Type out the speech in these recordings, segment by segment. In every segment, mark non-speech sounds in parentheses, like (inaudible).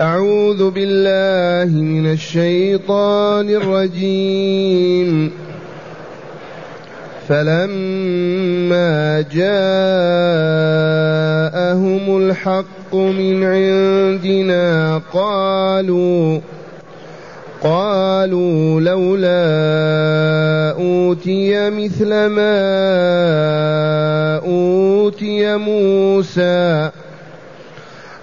أعوذ بالله من الشيطان الرجيم. فلما جاءهم الحق من عندنا قالوا قالوا لولا أوتي مثل ما أوتي موسى.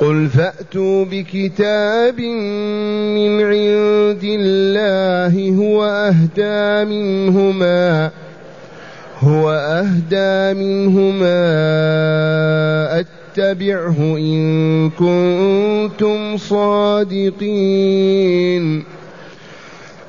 قل فأتوا بكتاب من عند الله هو أهدى منهما هو أهدى منهما أتبعه إن كنتم صادقين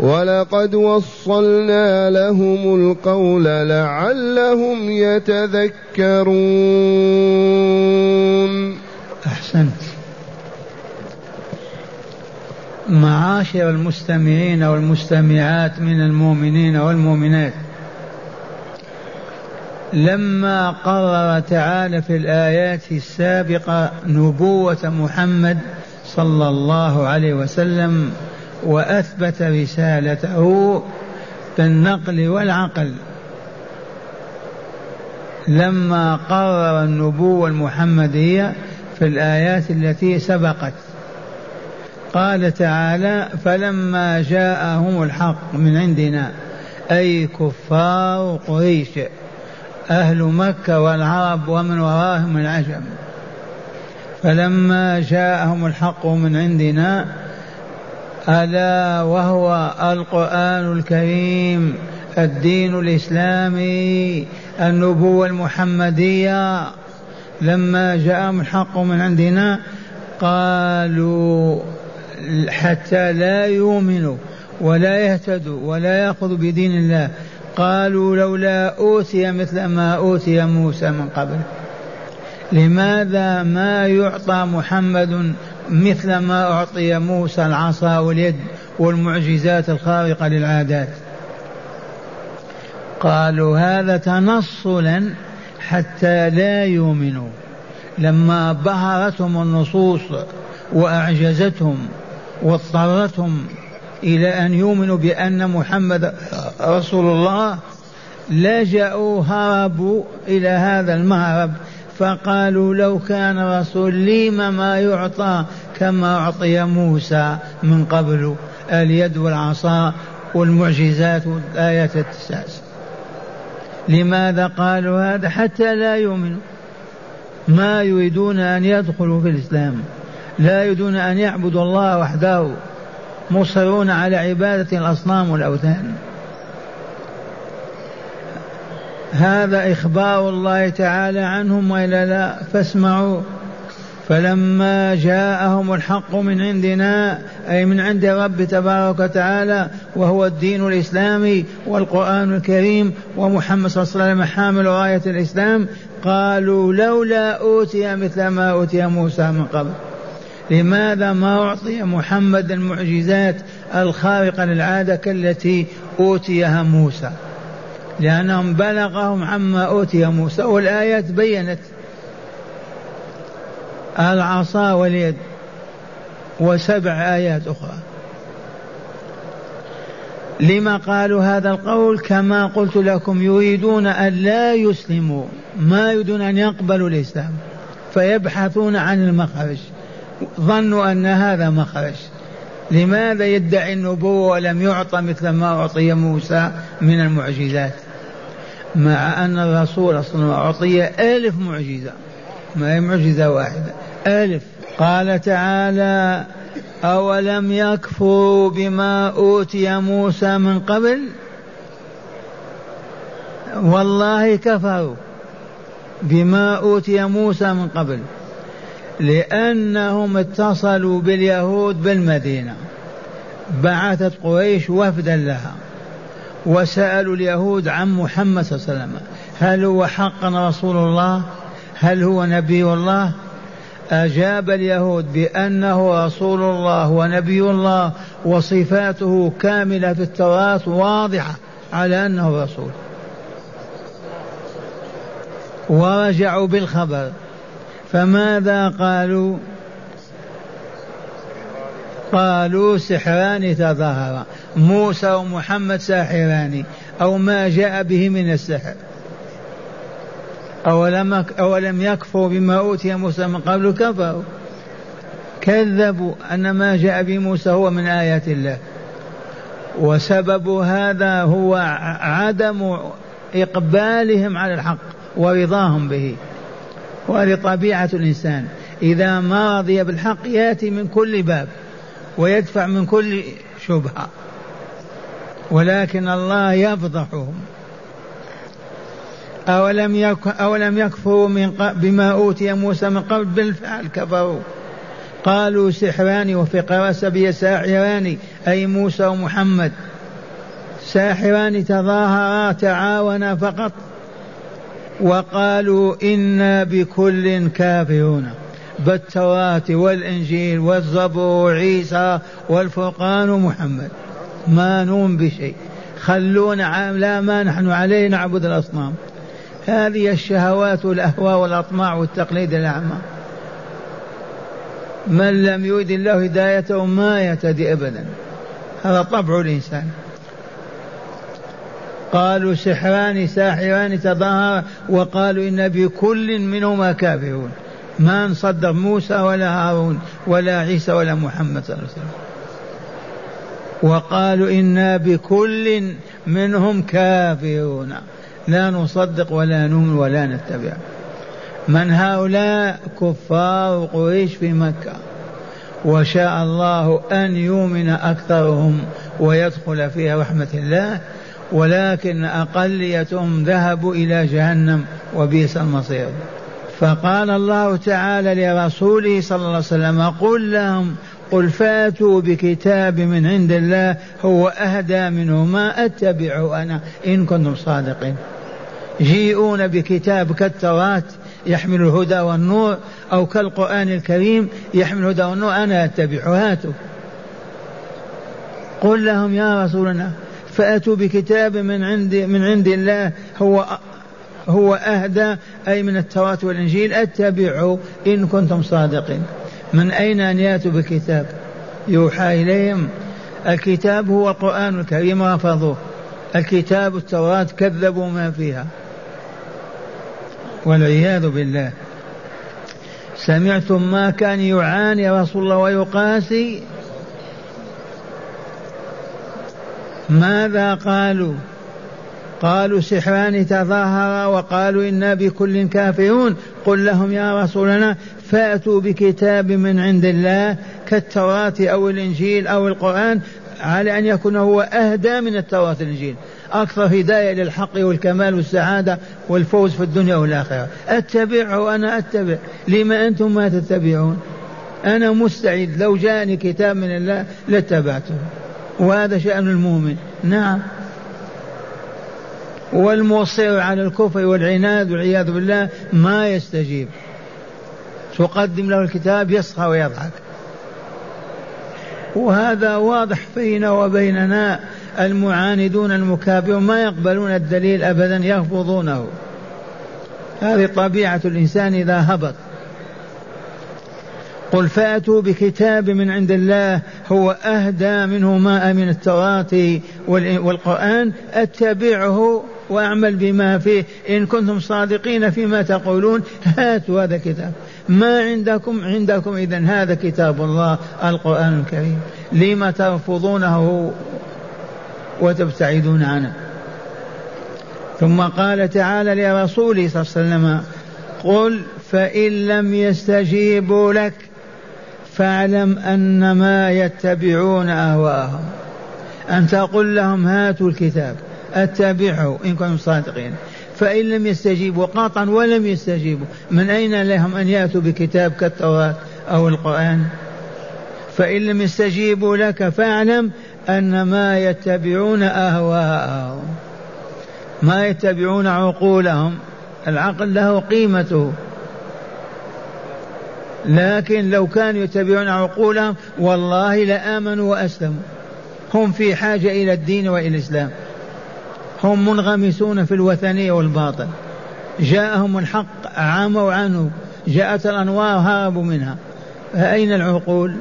ولقد وصلنا لهم القول لعلهم يتذكرون. أحسنت. معاشر المستمعين والمستمعات من المؤمنين والمؤمنات لما قرر تعالى في الآيات السابقة نبوة محمد صلى الله عليه وسلم وأثبت رسالته بالنقل والعقل. لما قرر النبوة المحمدية في الآيات التي سبقت قال تعالى فلما جاءهم الحق من عندنا أي كفار قريش أهل مكة والعرب ومن وراهم العجم فلما جاءهم الحق من عندنا ألا وهو القرآن الكريم الدين الإسلامي النبوة المحمدية. لما جاءهم الحق من عندنا قالوا حتى لا يؤمنوا ولا يهتدوا ولا يأخذوا بدين الله. قالوا لولا أوتي مثل ما أوتي موسى من قبل. لماذا ما يعطى محمد مثل ما أعطي موسى العصا واليد والمعجزات الخارقة للعادات. قالوا هذا تنصلا حتى لا يؤمنوا. لما بهرتهم النصوص وأعجزتهم واضطرتهم إلى أن يؤمنوا بأن محمد رسول الله لجأوا هربوا إلى هذا المهرب فقالوا لو كان رسول لم ما يعطى كما أعطي موسى من قبل اليد والعصا والمعجزات والآيات التساس. لماذا قالوا هذا؟ حتى لا يؤمنوا. ما يريدون أن يدخلوا في الإسلام. لا يريدون أن يعبدوا الله وحده مصرون على عبادة الأصنام والأوثان. هذا إخبار الله تعالى عنهم وإلا لا؟ فاسمعوا. فلما جاءهم الحق من عندنا أي من عند رب تبارك وتعالى وهو الدين الإسلامي والقرآن الكريم ومحمد صلى الله عليه وسلم حامل راية الإسلام قالوا لولا أوتي مثل ما أوتي موسى من قبل. لماذا ما أعطي محمد المعجزات الخارقة للعادة كالتي أوتيها موسى؟ لأنهم بلغهم عما أوتي موسى والآيات بينت. العصا واليد وسبع آيات أخرى. لما قالوا هذا القول كما قلت لكم يريدون أن لا يسلموا ما يريدون أن يقبلوا الإسلام فيبحثون عن المخرج. ظنوا أن هذا مخرج. لماذا يدعي النبوة ولم يعطى مثل ما أعطي موسى من المعجزات؟ مع أن الرسول أصلا أعطي ألف معجزة. ما هي معجزة واحدة. ألف. قال تعالى أولم يكفروا بما أوتي موسى من قبل؟ والله كفروا بما أوتي موسى من قبل لأنهم اتصلوا باليهود بالمدينة. بعثت قريش وفدا لها. وسألوا اليهود عن محمد صلى الله عليه وسلم. هل هو حقا رسول الله؟ هل هو نبي الله؟ أجاب اليهود بأنه رسول الله ونبي الله وصفاته كاملة في التوراة واضحة على أنه رسول. ورجعوا بالخبر. فماذا قالوا؟ قالوا سحران تظاهرا. موسى ومحمد ساحران أو ما جاء به من السحر. أولم, أولم يكفروا بما أوتي موسى من قبل كفروا. كذبوا أن ما جاء به موسى هو من آيات الله. وسبب هذا هو عدم إقبالهم على الحق ورضاهم به. وهذه طبيعة الإنسان إذا ما رضي بالحق يأتي من كل باب ويدفع من كل شبهة. ولكن الله يفضحهم. أولم يك أولم يكفروا من بما أوتي موسى من قبل؟ بالفعل كفروا. قالوا سحران وفي قراءة سبي ساحران أي موسى ومحمد. ساحران تظاهرا تعاونا فقط. وقالوا إنا بكل كافرون. بالتوراة والإنجيل والزبور وعيسى والفرقان ومحمد. ما نؤمن بشيء. خلونا لا ما نحن عليه نعبد الأصنام. هذه الشهوات والأهواء والأطماع والتقليد الأعمى من لم يريد الله هدايته ما يهتدي أبدا. هذا طبع الإنسان. قالوا سحران ساحران تظاهر وقالوا إن بكل منهما كافرون. ما نصدق موسى ولا هارون ولا عيسى ولا محمد صلى الله عليه وسلم. وقالوا إنا بكل منهم كافرون. لا نصدق ولا نؤمن ولا نتبع. من هؤلاء كفار قريش في مكة. وشاء الله أن يؤمن أكثرهم ويدخل فيها رحمة الله. ولكن أقليتهم ذهبوا إلى جهنم وبئس المصير. فقال الله تعالى لرسوله صلى الله عليه وسلم قل لهم قل فاتوا بكتاب من عند الله هو أهدى منه ما أتبعه أنا. إن كنتم صادقين. جيئون بكتاب كالتوراة يحمل الهدى والنور أو كالقرآن الكريم يحمل الهدى والنور أنا أتبعه. هاتوا. قل لهم يا رسولنا فأتوا بكتاب من عند من عند الله هو هو أهدى أي من التوراة والإنجيل أتبعوا إن كنتم صادقين. من أين أن يأتوا بكتاب يوحى إليهم. الكتاب هو القرآن الكريم رفضوه الكتاب التوراة كذبوا ما فيها. والعياذ بالله. سمعتم ما كان يعاني رسول الله ويقاسي؟ ماذا قالوا؟ قالوا سحران تظاهرا وقالوا إنا بكل كافرون. قل لهم يا رسولنا فأتوا بكتاب من عند الله كالتوراة أو الإنجيل أو القرآن على أن يكون هو أهدى من التوراة والإنجيل. أكثر هداية للحق والكمال والسعادة والفوز في الدنيا والآخرة. أتبعه أنا أتبع. لما أنتم ما تتبعون؟ أنا مستعد. لو جاءني كتاب من الله لاتبعته. وهذا شأن المؤمن. نعم. والمصر على الكفر والعناد والعياذ بالله ما يستجيب. تقدم له الكتاب يصحى ويضحك. وهذا واضح فينا وبيننا المعاندون المكابرون ما يقبلون الدليل ابدا يرفضونه هذه طبيعة الإنسان إذا هبط. قل فأتوا بكتاب من عند الله هو أهدى منه ما من التوراة والقرآن أتبعه وأعمل بما فيه. إن كنتم صادقين فيما تقولون هاتوا هذا الكتاب. ما عندكم؟ عندكم اذا هذا كتاب الله القرآن الكريم. لما ترفضونه وتبتعدون عنه. ثم قال تعالى لرسوله صلى الله عليه وسلم قل فإن لم يستجيبوا لك فاعلم أنما يتبعون أهواءهم. أن تقول لهم هاتوا الكتاب اتبعه إن كنتم صادقين. فإن لم يستجيبوا قاطعا ولم يستجيبوا من أين لهم أن يأتوا بكتاب كالتوراة أو القرآن؟ فإن لم يستجيبوا لك فاعلم أن ما يتبعون أهواءهم ما يتبعون عقولهم العقل له قيمته. لكن لو كانوا يتبعون عقولهم والله لآمنوا وأسلموا. هم في حاجة إلى الدين وإلى الإسلام. هم منغمسون في الوثنية والباطل. جاءهم الحق عموا عنه. جاءت الأنوار هربوا منها. فأين العقول؟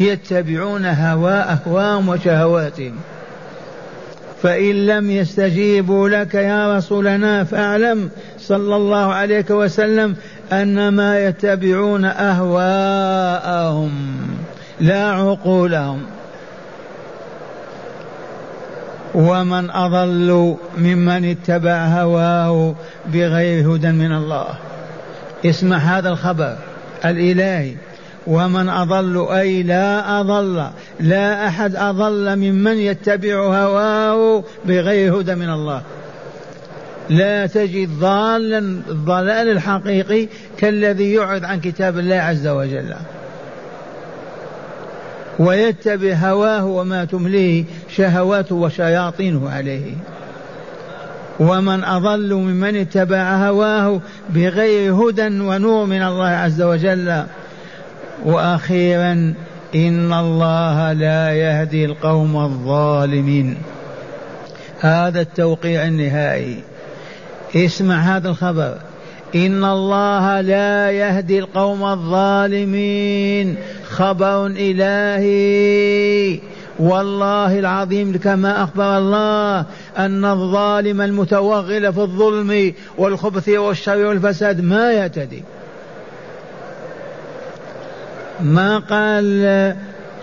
يتبعون هواء أهواهم وشهواتهم. فإن لم يستجيبوا لك يا رسولنا فاعلم صلى الله عليه وسلم أنما يتبعون أهواءهم لا عقولهم. ومن أضل ممن اتبع هواه بغير هدى من الله. اسمع هذا الخبر الإلهي. ومن أضل أي لا أضل لا أحد أضل ممن يتبع هواه بغير هدى من الله. لا تجد ضالا الضلال الحقيقي كالذي يعرض عن كتاب الله عز وجل. ويتبع هواه وما تمليه شهواته وشياطينه عليه. ومن أضل ممن اتبع هواه بغير هدى ونور من الله عز وجل. وأخيرا إن الله لا يهدي القوم الظالمين. هذا التوقيع النهائي. اسمع هذا الخبر. إن الله لا يهدي القوم الظالمين. خبر إلهي. والله العظيم كما أخبر الله أن الظالم المتوغل في الظلم والخبث والشر والفساد ما يهتدي. ما قال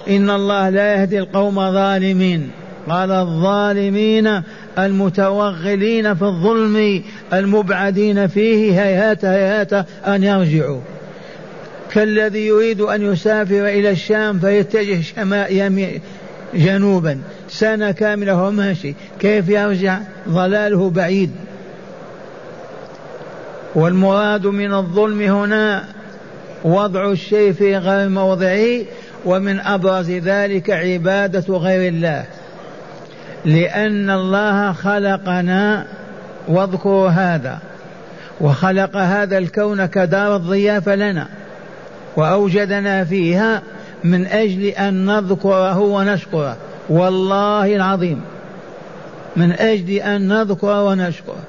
إن الله لا يهدي القوم الظالمين قال الظالمين المتوغلين في الظلم المبعدين فيه هيهات هيهات أن يرجعوا. كالذي يريد أن يسافر إلى الشام فيتجه شمال جنوبا. سنة كاملة وهو ماشي. كيف يرجع؟ ضلاله بعيد. والمراد من الظلم هنا وضع الشيء في غير موضعه ومن أبرز ذلك عبادة غير الله. لأن الله خلقنا واذكروا هذا. وخلق هذا الكون كدار الضيافة لنا. وأوجدنا فيها من أجل أن نذكره ونشكره. والله العظيم. من أجل أن نذكر ونشكره.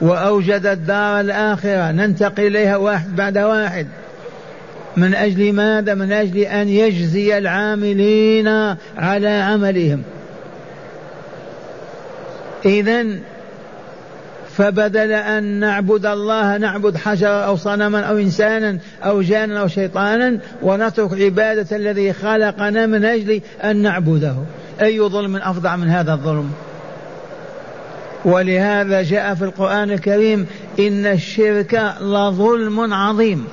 وأوجد الدار الآخرة. ننتقل إليها واحد بعد واحد. من أجل ماذا؟ من أجل أن يجزي العاملين على عملهم. إذا فبدل أن نعبد الله نعبد حجرا أو صنما أو إنسانا أو جانا أو شيطانا ونترك عبادة الذي خلقنا من أجل أن نعبده. أي ظلم أفظع من هذا الظلم؟ ولهذا جاء في القرآن الكريم إن الشرك لظلم عظيم.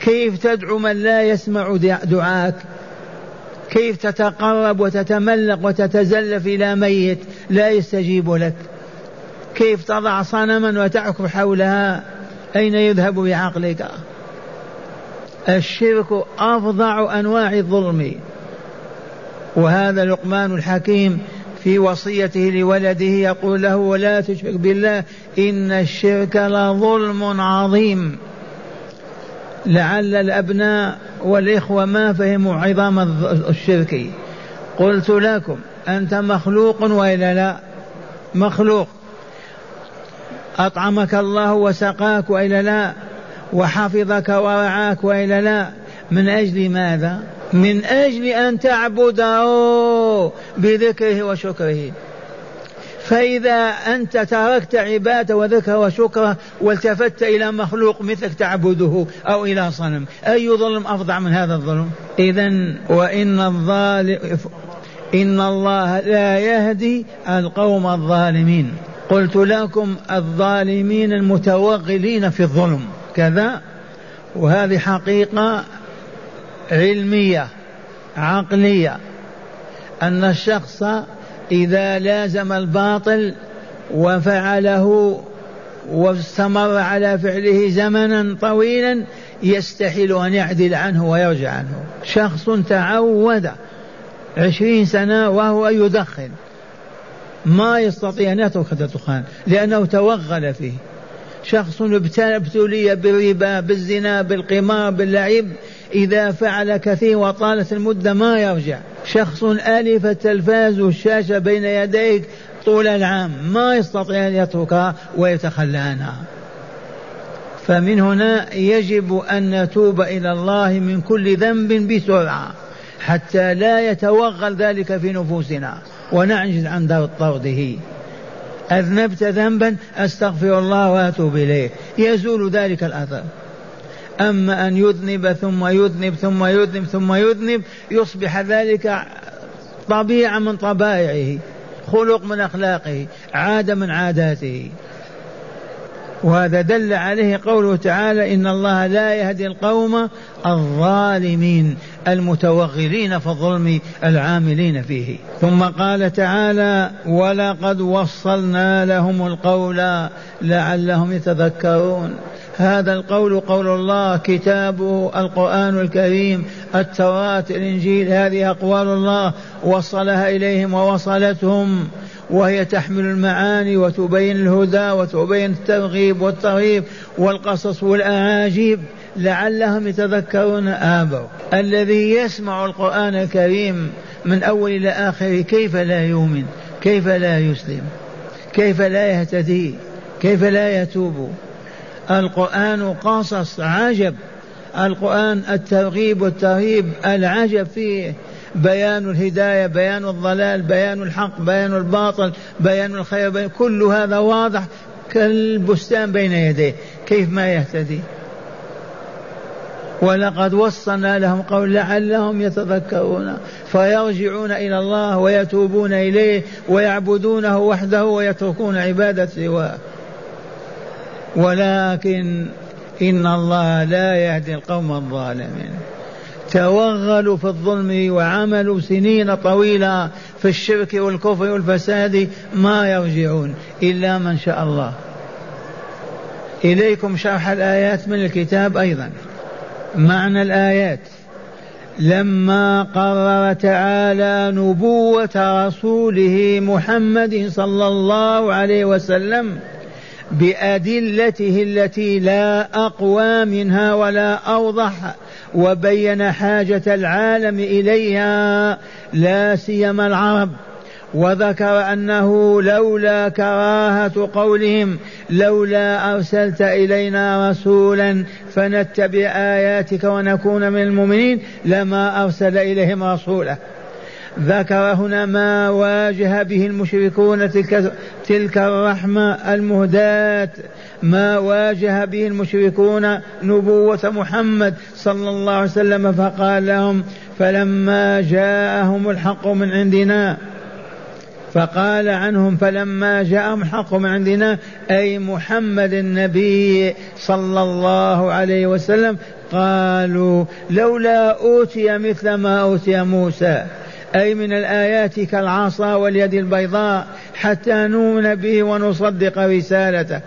كيف تدعو من لا يسمع دعاك؟ كيف تتقرب وتتملق وتتزلف إلى ميت لا يستجيب لك؟ كيف تضع صنما وتعكف حولها؟ أين يذهب بعقلك؟ الشرك أفظع أنواع الظلم. وهذا لقمان الحكيم في وصيته لولده يقول له ولا تشرك بالله إن الشرك لظلم عظيم. لعل الأبناء والإخوة ما فهموا عظام الشرك. قلت لكم أنت مخلوق وإلا لا؟ مخلوق. أطعمك الله وسقاك وإلا لا وحفظك ورعاك وإلا لا. من أجل ماذا؟ من أجل أن تعبده بذكره وشكره. فإذا أنت تركت عبادة وذكر وشكره والتفت إلى مخلوق مثلك تعبده أو إلى صنم أي ظلم أفظع من هذا الظلم؟ إذا وإن الظالم إن الله لا يهدي القوم الظالمين. قلت لكم الظالمين المتوغلين في الظلم. كذا؟ وهذه حقيقة علمية عقلية. أن الشخص إذا لازم الباطل وفعله واستمر على فعله زمنا طويلا يستحيل أن يعدل عنه ويرجع عنه. شخص تعود عشرين سنة وهو يدخن. ما يستطيع أن يترك هذا الدخان لأنه توغل فيه. شخص ابتلي بالربا بالزنا بالقمار باللعب إذا فعل كثير وطالت المدة ما يرجع. شخص ألف التلفاز والشاشة بين يديك طول العام ما يستطيع أن يتركها ويتخلى عنها فمن هنا يجب أن نتوب إلى الله من كل ذنب بسرعة حتى لا يتوغل ذلك في نفوسنا. ونعجز عن طرده. أذنبت ذنبا أستغفر الله وأتوب إليه. يزول ذلك الأثر. أما أن يذنب ثم يذنب ثم يذنب ثم يذنب يصبح ذلك طبيعة من طبائعه خلق من أخلاقه عادة من عاداته. وهذا دل عليه قوله تعالى إن الله لا يهدي القوم الظالمين. المتوغلين في الظلم العاملين فيه. ثم قال تعالى ولقد وصلنا لهم القول لعلهم يتذكرون هذا القول قول الله كتابه القرآن الكريم التوراة الإنجيل. هذه أقوال الله. وصلها إليهم ووصلتهم وهي تحمل المعاني وتبين الهدى وتبين الترغيب والترهيب والقصص والأعاجيب. لعلهم يتذكرون آبوا. الذي يسمع القرآن الكريم من أول إلى آخره كيف لا يؤمن؟ كيف لا يسلم؟ كيف لا يهتدي؟ كيف لا يتوب؟ القرآن قصص عجب. القرآن الترغيب والترهيب العجب فيه. بيان الهداية بيان الضلال بيان الحق بيان الباطل بيان الخير بيان كل هذا واضح كالبستان بين يديه. كيف ما يهتدي؟ ولقد وصلنا لهم قول لعلهم يتذكرون فيرجعون إلى الله ويتوبون إليه ويعبدونه وحده ويتركون عبادة سواه. ولكن إن الله لا يهدي القوم الظالمين. توغلوا في الظلم وعملوا سنين طويلة في الشرك والكفر والفساد ما يرجعون إلا من شاء الله. إليكم شرح الآيات من الكتاب أيضا. معنى الآيات. لما قرر تعالى نبوة رسوله محمد صلى الله عليه وسلم بأدلته التي لا أقوى منها ولا أوضح وبين حاجة العالم إليها لا سيما العرب. وذكر أنه لولا كراهة قولهم لولا أرسلت إلينا رسولا فنتبع آياتك ونكون من المؤمنين لما أرسل إليهم رسولا ذكر هنا ما واجه به المشركون تلك, تلك الرحمة المهداة. ما واجه به المشركون نبوة محمد صلى الله عليه وسلم فقال لهم فلما جاءهم الحق من عندنا فقال عنهم فلما جاءهم من عندنا أي محمد النبي صلى الله عليه وسلم قالوا لولا أوتي مثل ما أوتي موسى أي من الآيات كالعصا واليد البيضاء حتى نؤمن به ونصدق رسالته.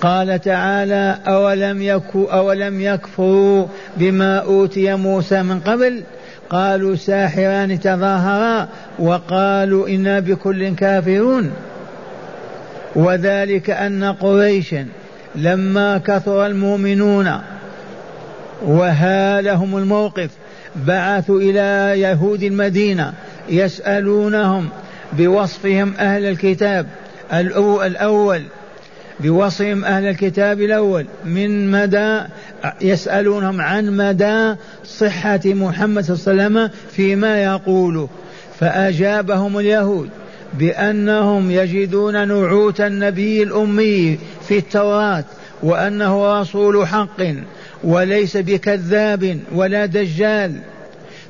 قال تعالى أولم, يكو أولم يكفروا بما أوتي موسى من قبل؟ قالوا ساحران تظاهرا وقالوا إنا بكل كافرون. وذلك أن قريشا لما كثر المؤمنون وهالهم الموقف بعثوا إلى يهود المدينة يسألونهم بوصفهم أهل الكتاب الأول بوصفهم أهل الكتاب الأول من مدى يسألونهم عن مدى صحة محمد صلى الله عليه وسلم فيما يقول فأجابهم اليهود بأنهم يجدون نعوت النبي الأمي في التوراة وأنه رسول حق وليس بكذاب ولا دجال.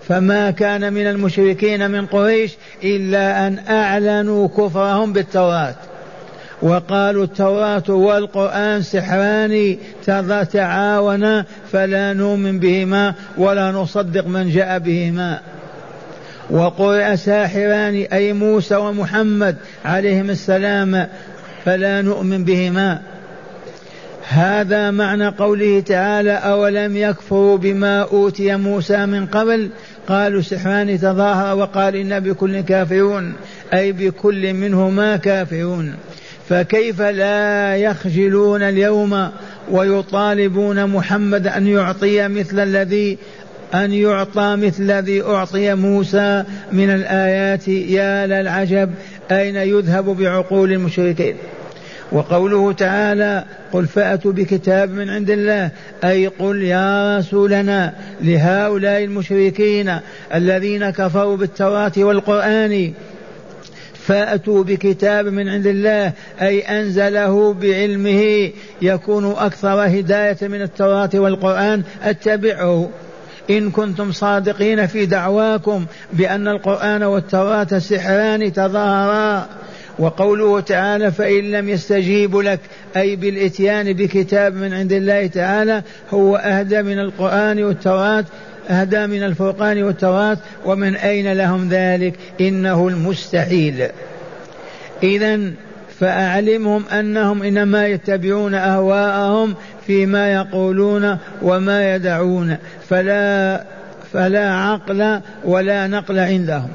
فما كان من المشركين من قريش إلا أن أعلنوا كفرهم بالتوراة. وقالوا التوراة والقرآن سحران تعاونا فلا نؤمن بهما ولا نصدق من جاء بهما. وقرئ ساحران أي موسى ومحمد عليهم السلام فلا نؤمن بهما. هذا معنى قوله تعالى أولم يكفروا بما أوتي موسى من قبل؟ قالوا سحران تظاهر وقال إنا بكل كافرون أي بكل منهما كافرون. فكيف لا يخجلون اليوم ويطالبون محمد أن يعطي مثل الذي أن يعطى مثل الذي أعطي موسى من الآيات؟ يا للعجب أين يذهب بعقول المشركين؟ وقوله تعالى قل فأتوا بكتاب من عند الله أي قل يا رسولنا لهؤلاء المشركين الذين كفروا بالتوراة والقرآن فأتوا بكتاب من عند الله أي أنزله بعلمه يكون أكثر هداية من التوراة والقرآن. اتبعه إن كنتم صادقين في دعواكم بأن القرآن والتوراة سحران تظاهرا. وقوله تعالى فإن لم يستجيبوا لك أي بالإتيان بكتاب من عند الله تعالى هو أهدى من القرآن والتوراة. أهدى من الفرقان والتوراة ومن أين لهم ذلك؟ إنه المستحيل. إذا فأعلمهم أنهم إنما يتبعون أهواءهم فيما يقولون وما يدعون. فلا فلا عقل ولا نقل عندهم.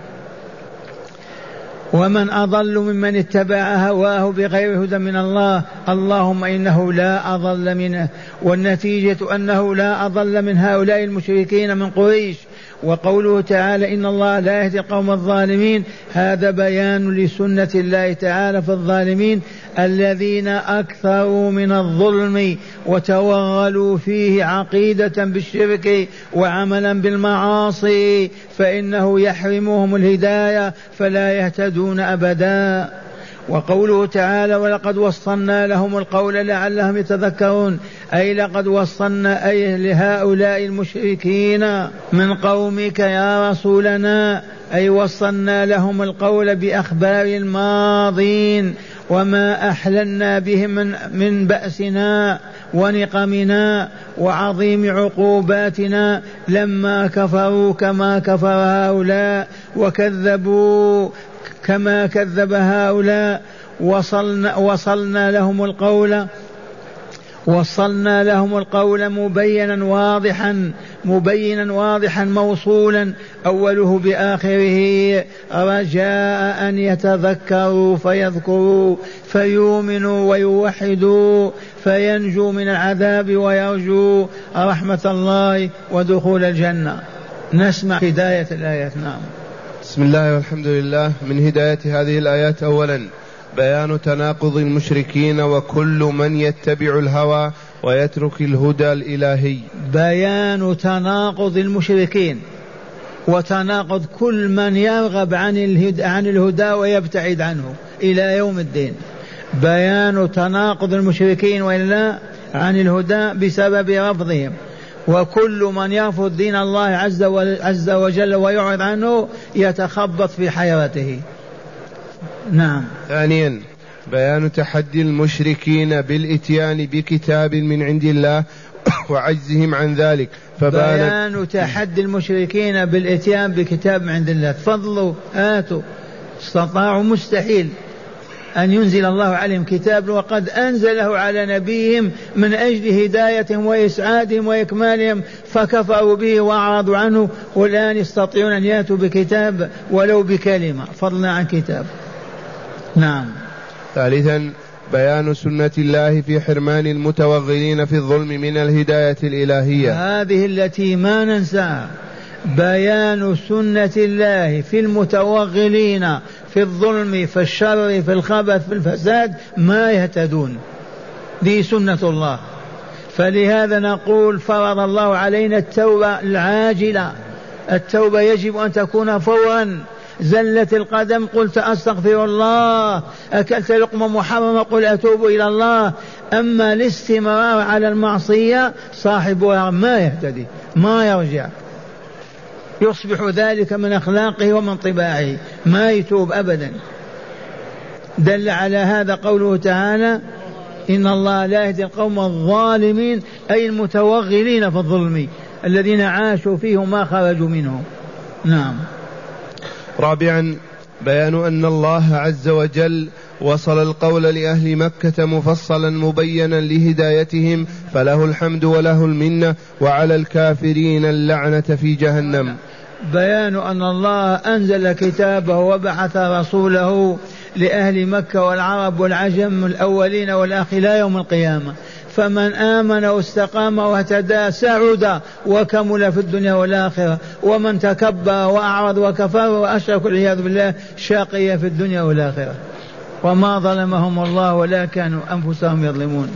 ومن أضل ممن اتبع هواه بغير هدى من الله اللهم إنه لا أضل منه والنتيجة أنه لا أضل من هؤلاء المشركين من قريش. وقوله تعالى إن الله لا يهدي القوم الظالمين هذا بيان لسنة الله تعالى في الظالمين الذين أكثروا من الظلم وتوغلوا فيه عقيدة بالشرك وعملا بالمعاصي فإنه يحرمهم الهداية فلا يهتدون أبدا. وقوله تعالى ولقد وصلنا لهم القول لعلهم يتذكرون أي لقد وصلنا أي لهؤلاء المشركين من قومك يا رسولنا. أي وصلنا لهم القول بأخبار الماضين وما أحللنا بهم من, من بأسنا ونقمنا وعظيم عقوباتنا لما كفروا كما كفر هؤلاء وكذبوا كما كذب هؤلاء. وصلنا, وصلنا لهم القول وصلنا لهم القول مبينا واضحا مبينا واضحا موصولا. أوله بآخره رجاء أن يتذكروا فيذكروا فيؤمنوا ويوحدوا فينجوا من العذاب ويرجوا رحمة الله ودخول الجنة. نسمع هداية الآيات. نعم. بسم الله والحمد لله. من هداية هذه الآيات أولا بيان تناقض المشركين وكل من يتبع الهوى ويترك الهدى الإلهي. بيان تناقض المشركين وتناقض كل من يرغب عن الهدى, عن الهدى ويبتعد عنه إلى يوم الدين. بيان تناقض المشركين وإلا عن الهدى بسبب رفضهم. وكل من يرفض دين الله عز, عز وجل ويعرض عنه يتخبط في حيرته. نعم. ثانيا بيان تحدي المشركين بالإتيان بكتاب من عند الله (coughs) وعجزهم عن ذلك فبان بيان تحدي المشركين بالإتيان بكتاب من عند الله. تفضلوا هاتوا استطاعوا مستحيل أن ينزل الله عليهم كتاب وقد أنزله على نبيهم من أجل هدايتهم وإسعادهم وإكمالهم فكفروا به وأعرضوا عنه والآن يستطيعون أن يأتوا بكتاب ولو بكلمة. فضلا عن كتاب. نعم. ثالثا بيان سنة الله في حرمان المتوغلين في الظلم من الهداية الإلهية. هذه التي ما ننساها. بيان سنة الله في المتوغلين في الظلم في الشر في الخبث في الفساد ما يهتدون. دي سنة الله. فلهذا نقول فرض الله علينا التوبة العاجلة. التوبة يجب أن تكون فورا. زلت القدم قلت أستغفر الله أكلت لقمة محرمة قل أتوب إلى الله. أما الاستمرار على المعصية صاحبها ما يهتدي ما يرجع. يصبح ذلك من أخلاقه ومن طباعه ما يتوب أبدا. دل على هذا قوله تعالى إن الله لا يهدي القوم الظالمين أي المتوغلين في الظلم الذين عاشوا فيه وما خرجوا منه. نعم. رابعا بيان أن الله عز وجل وصل القول لأهل مكة مفصلا مبينا لهدايتهم فله الحمد وله المنة وعلى الكافرين اللعنة في جهنم. بيان أن الله أنزل كتابه وبعث رسوله لأهل مكة والعرب والعجم الأولين والآخرين إلى يوم القيامة. فمن آمن واستقام واهتدى سعد وكمل في الدنيا والآخرة ومن تكبر وأعرض وكفر وأشرك والعياذ بالله شاقي في الدنيا والآخرة. وما ظلمهم الله ولا كانوا أنفسهم يظلمون.